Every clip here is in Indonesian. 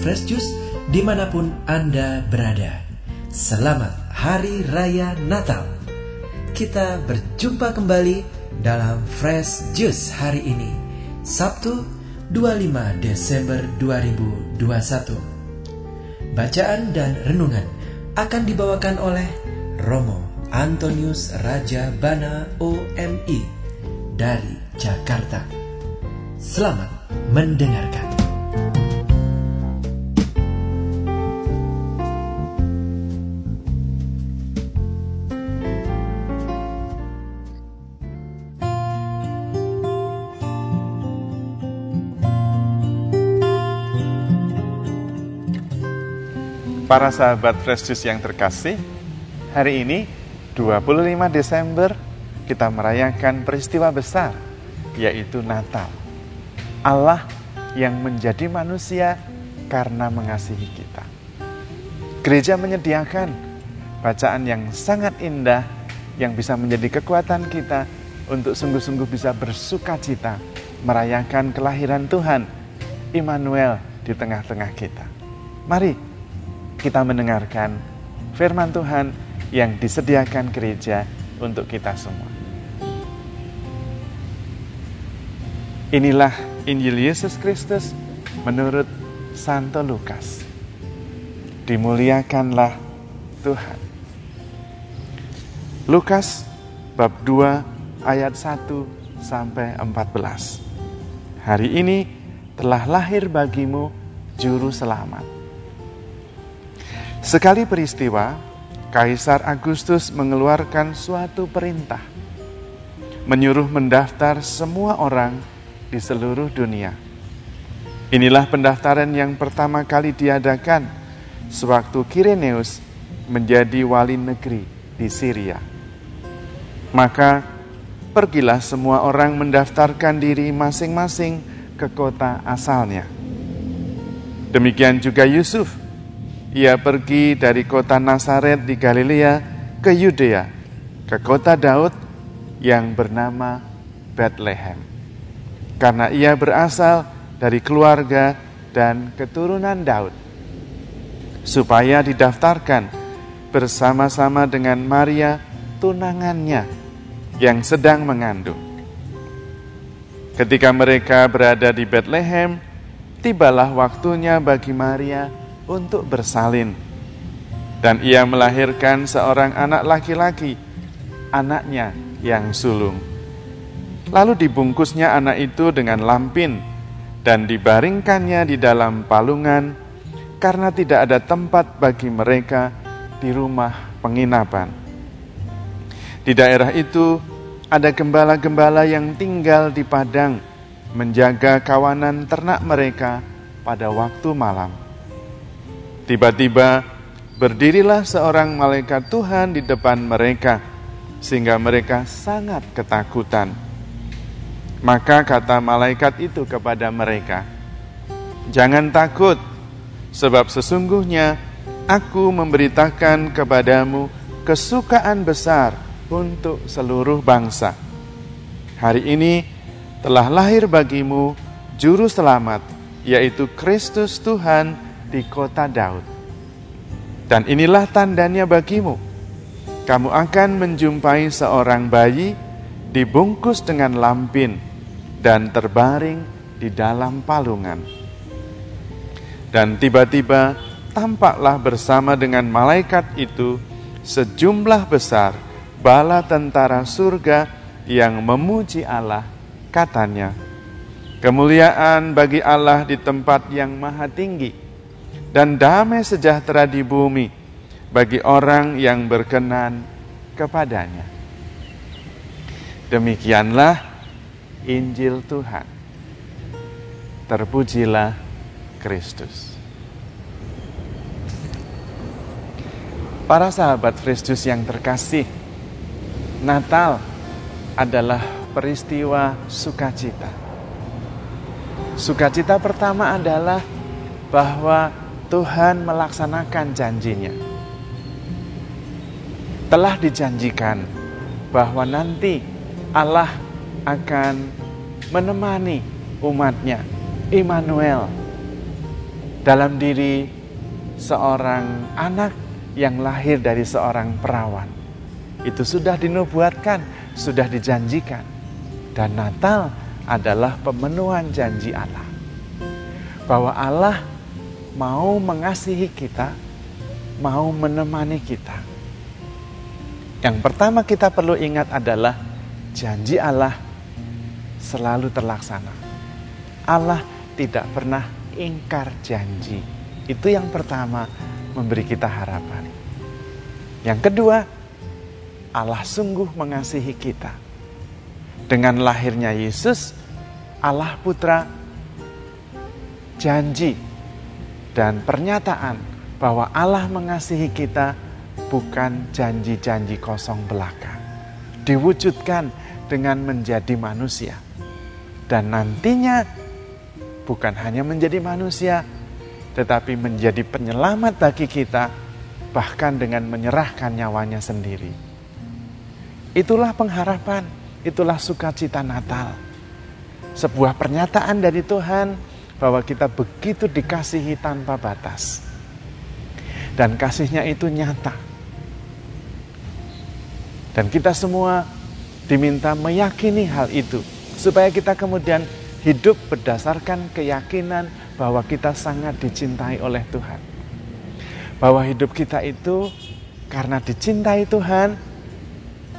Fresh Juice di mana pun Anda berada. Selamat Hari Raya Natal. Kita berjumpa kembali dalam Fresh Juice hari ini, Sabtu 25 Desember 2021. Bacaan dan renungan akan dibawakan oleh Romo Antonius Raja Bana OMI dari Jakarta. Selamat mendengarkan. Para sahabat Fresh Juice yang terkasih, hari ini 25 Desember kita merayakan peristiwa besar yaitu Natal. Allah yang menjadi manusia karena mengasihi kita. Gereja menyediakan bacaan yang sangat indah yang bisa menjadi kekuatan kita untuk sungguh-sungguh bisa bersuka cita merayakan kelahiran Tuhan Immanuel di tengah-tengah kita. Mari kita mendengarkan firman Tuhan yang disediakan gereja untuk kita semua. Inilah Injil Yesus Kristus menurut Santo Lukas. Dimuliakanlah Tuhan. Lukas bab 2 ayat 1 sampai 14. Hari ini telah lahir bagimu juru selamat Sekali peristiwa, Kaisar Agustus mengeluarkan suatu perintah, menyuruh mendaftar semua orang di seluruh dunia. Inilah pendaftaran yang pertama kali diadakan sewaktu Kireneus menjadi wali negeri di Syria. Maka pergilah semua orang mendaftarkan diri masing-masing ke kota asalnya. Demikian juga Yusuf ia pergi dari kota Nazaret di Galilea ke Yudea, ke kota Daud yang bernama Bethlehem. Karena ia berasal dari keluarga dan keturunan Daud. Supaya didaftarkan bersama-sama dengan Maria tunangannya yang sedang mengandung. Ketika mereka berada di Bethlehem, tibalah waktunya bagi Maria untuk bersalin. Dan ia melahirkan seorang anak laki-laki, anaknya yang sulung. Lalu dibungkusnya anak itu dengan lampin dan dibaringkannya di dalam palungan karena tidak ada tempat bagi mereka di rumah penginapan. Di daerah itu ada gembala-gembala yang tinggal di padang menjaga kawanan ternak mereka pada waktu malam. Tiba-tiba berdirilah seorang malaikat Tuhan di depan mereka, sehingga mereka sangat ketakutan. Maka kata malaikat itu kepada mereka, "Jangan takut, sebab sesungguhnya aku memberitakan kepadamu kesukaan besar untuk seluruh bangsa. Hari ini telah lahir bagimu Juru Selamat, yaitu Kristus Tuhan." Di kota Daud. Dan inilah tandanya bagimu. Kamu akan menjumpai seorang bayi dibungkus dengan lampin dan terbaring di dalam palungan. Dan tiba-tiba tampaklah bersama dengan malaikat itu sejumlah besar bala tentara surga yang memuji Allah, katanya, Kemuliaan bagi Allah di tempat yang maha tinggi dan damai sejahtera di bumi bagi orang yang berkenan kepadanya. Demikianlah Injil Tuhan. Terpujilah Kristus. Para sahabat Kristus yang terkasih, Natal adalah peristiwa sukacita. Sukacita pertama adalah bahwa Tuhan melaksanakan janjinya. Telah dijanjikan bahwa nanti Allah akan menemani umatnya, Immanuel. dalam diri seorang anak yang lahir dari seorang perawan. Itu sudah dinubuatkan, sudah dijanjikan. Dan Natal adalah pemenuhan janji Allah. Bahwa Allah mau mengasihi kita, mau menemani kita. Yang pertama kita perlu ingat adalah janji Allah selalu terlaksana. Allah tidak pernah ingkar janji. Itu yang pertama memberi kita harapan. Yang kedua, Allah sungguh mengasihi kita. Dengan lahirnya Yesus, Allah Putra janji dan pernyataan bahwa Allah mengasihi kita bukan janji-janji kosong belaka. Diwujudkan dengan menjadi manusia. Dan nantinya bukan hanya menjadi manusia, tetapi menjadi penyelamat bagi kita, bahkan dengan menyerahkan nyawanya sendiri. Itulah pengharapan, itulah sukacita Natal. Sebuah pernyataan dari Tuhan bahwa kita begitu dikasihi tanpa batas. Dan kasihnya itu nyata. Dan kita semua diminta meyakini hal itu. Supaya kita kemudian hidup berdasarkan keyakinan bahwa kita sangat dicintai oleh Tuhan. Bahwa hidup kita itu karena dicintai Tuhan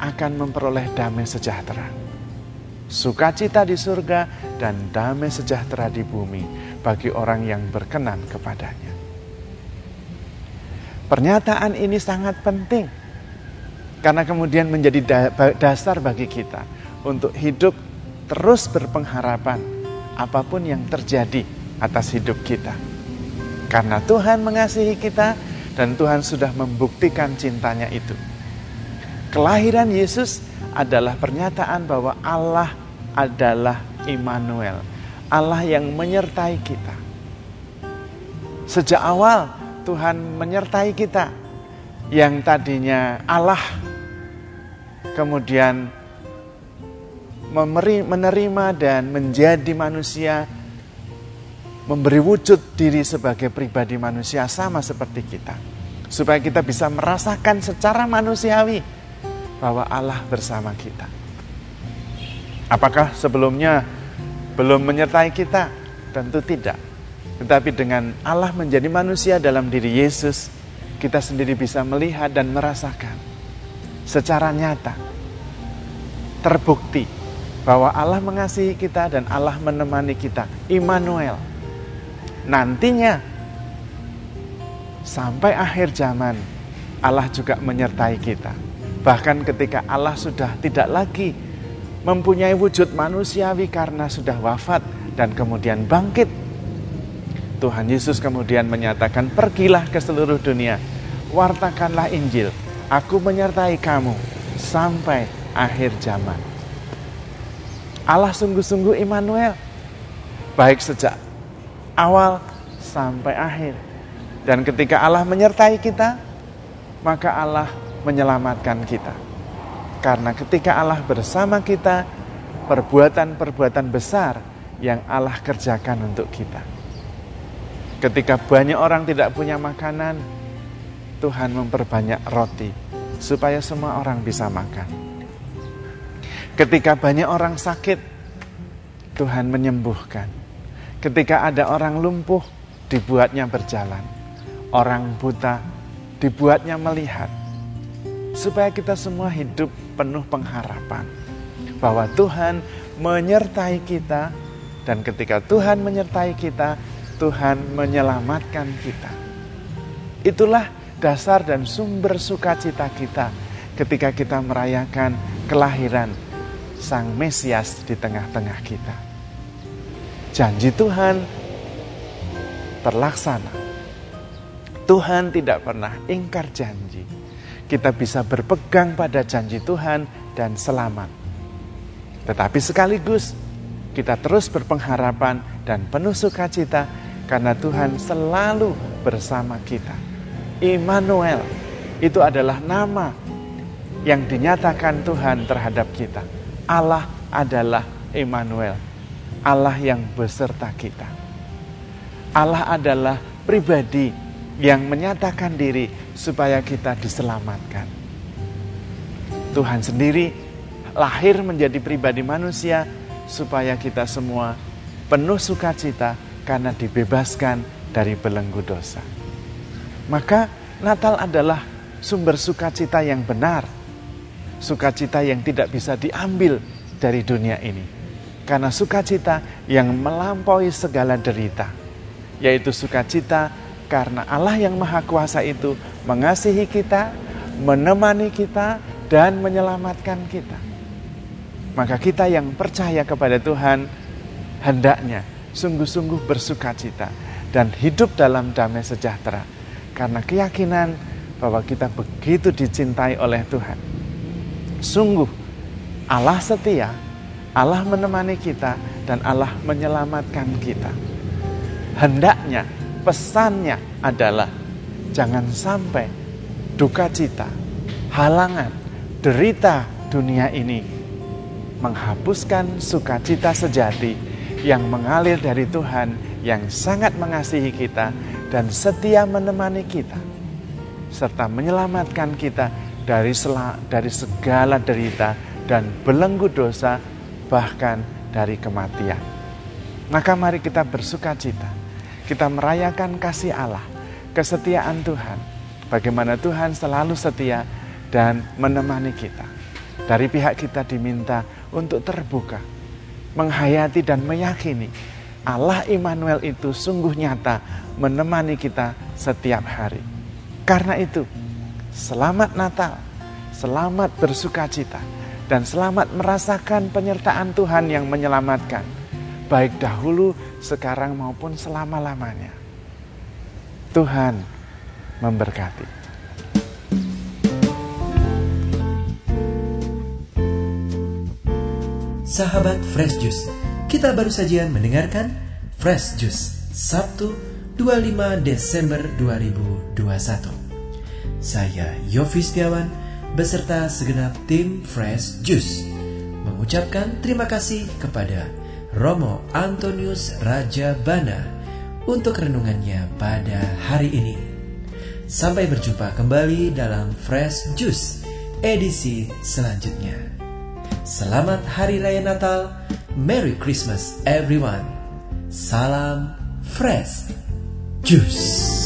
akan memperoleh damai sejahtera. Sukacita di surga dan damai sejahtera di bumi bagi orang yang berkenan kepadanya. Pernyataan ini sangat penting karena kemudian menjadi dasar bagi kita untuk hidup terus berpengharapan apa pun yang terjadi atas hidup kita. Karena Tuhan mengasihi kita dan Tuhan sudah membuktikan cintanya itu. Kelahiran Yesus adalah pernyataan bahwa Allah adalah Immanuel, Allah yang menyertai kita. Sejak awal Tuhan menyertai kita yang tadinya Allah kemudian menerima dan menjadi manusia memberi wujud diri sebagai pribadi manusia sama seperti kita. Supaya kita bisa merasakan secara manusiawi bahwa Allah bersama kita. Apakah sebelumnya belum menyertai kita? Tentu tidak. Tetapi dengan Allah menjadi manusia dalam diri Yesus, kita sendiri bisa melihat dan merasakan secara nyata, terbukti bahwa Allah mengasihi kita dan Allah menemani kita. Immanuel, nantinya sampai akhir zaman Allah juga menyertai kita. Bahkan ketika Allah sudah tidak lagi mempunyai wujud manusiawi karena sudah wafat dan kemudian bangkit. Tuhan Yesus kemudian menyatakan, "Pergilah ke seluruh dunia, wartakanlah Injil. Aku menyertai kamu sampai akhir zaman." Allah sungguh-sungguh Immanuel, baik sejak awal sampai akhir. Dan ketika Allah menyertai kita, maka Allah menyelamatkan kita. Karena ketika Allah bersama kita, perbuatan-perbuatan besar yang Allah kerjakan untuk kita. Ketika banyak orang tidak punya makanan, Tuhan memperbanyak roti supaya semua orang bisa makan. Ketika banyak orang sakit, Tuhan menyembuhkan Ketika ada orang lumpuh, dibuatnya berjalan. Orang buta, dibuatnya melihat. Supaya kita semua hidup penuh pengharapan. Bahwa Tuhan menyertai kita. Dan ketika Tuhan menyertai kita, Tuhan menyelamatkan kita. Itulah dasar dan sumber sukacita kita ketika kita merayakan kelahiran Sang Mesias di tengah-tengah kita janji Tuhan terlaksana. Tuhan tidak pernah ingkar janji. Kita bisa berpegang pada janji Tuhan dan selamat. Tetapi sekaligus kita terus berpengharapan dan penuh sukacita karena Tuhan selalu bersama kita. Immanuel itu adalah nama yang dinyatakan Tuhan terhadap kita. Allah adalah Immanuel, Allah yang beserta kita. Allah adalah pribadi yang menyatakan diri supaya kita diselamatkan. Tuhan sendiri lahir menjadi pribadi manusia supaya kita semua penuh sukacita karena dibebaskan dari belenggu dosa. Maka Natal adalah sumber sukacita yang benar, sukacita yang tidak bisa diambil dari dunia ini. Karena sukacita yang melampaui segala derita, yaitu sukacita karena Allah yang Maha Kuasa itu mengasihi kita, menemani kita, dan menyelamatkan kita. Maka kita yang percaya kepada Tuhan, hendaknya sungguh-sungguh bersuka cita dan hidup dalam damai sejahtera. Karena keyakinan bahwa kita begitu dicintai oleh Tuhan. Sungguh Allah setia, Allah menemani kita dan Allah menyelamatkan kita. Hendaknya pesannya adalah jangan sampai duka cita, halangan, derita dunia ini menghapuskan sukacita sejati yang mengalir dari Tuhan yang sangat mengasihi kita dan setia menemani kita serta menyelamatkan kita dari dari segala derita dan belenggu dosa bahkan dari kematian. Maka mari kita bersuka cita. Kita merayakan kasih Allah, kesetiaan Tuhan. Bagaimana Tuhan selalu setia dan menemani kita. Dari pihak kita diminta untuk terbuka, menghayati dan meyakini Allah Immanuel itu sungguh nyata menemani kita setiap hari. Karena itu, selamat Natal, selamat bersuka cita, dan selamat merasakan penyertaan Tuhan yang menyelamatkan, baik dahulu, sekarang maupun selama-lamanya. Tuhan memberkati. Sahabat Fresh Juice, kita baru saja mendengarkan Fresh Juice Sabtu 25 Desember 2021. Saya Yofi Setiawan beserta segenap tim Fresh Juice mengucapkan terima kasih kepada Romo Antonius Raja Bana untuk renungannya pada hari ini. Sampai berjumpa kembali dalam Fresh Juice edisi selanjutnya. Selamat Hari Raya Natal. Merry Christmas everyone. Salam fresh juice.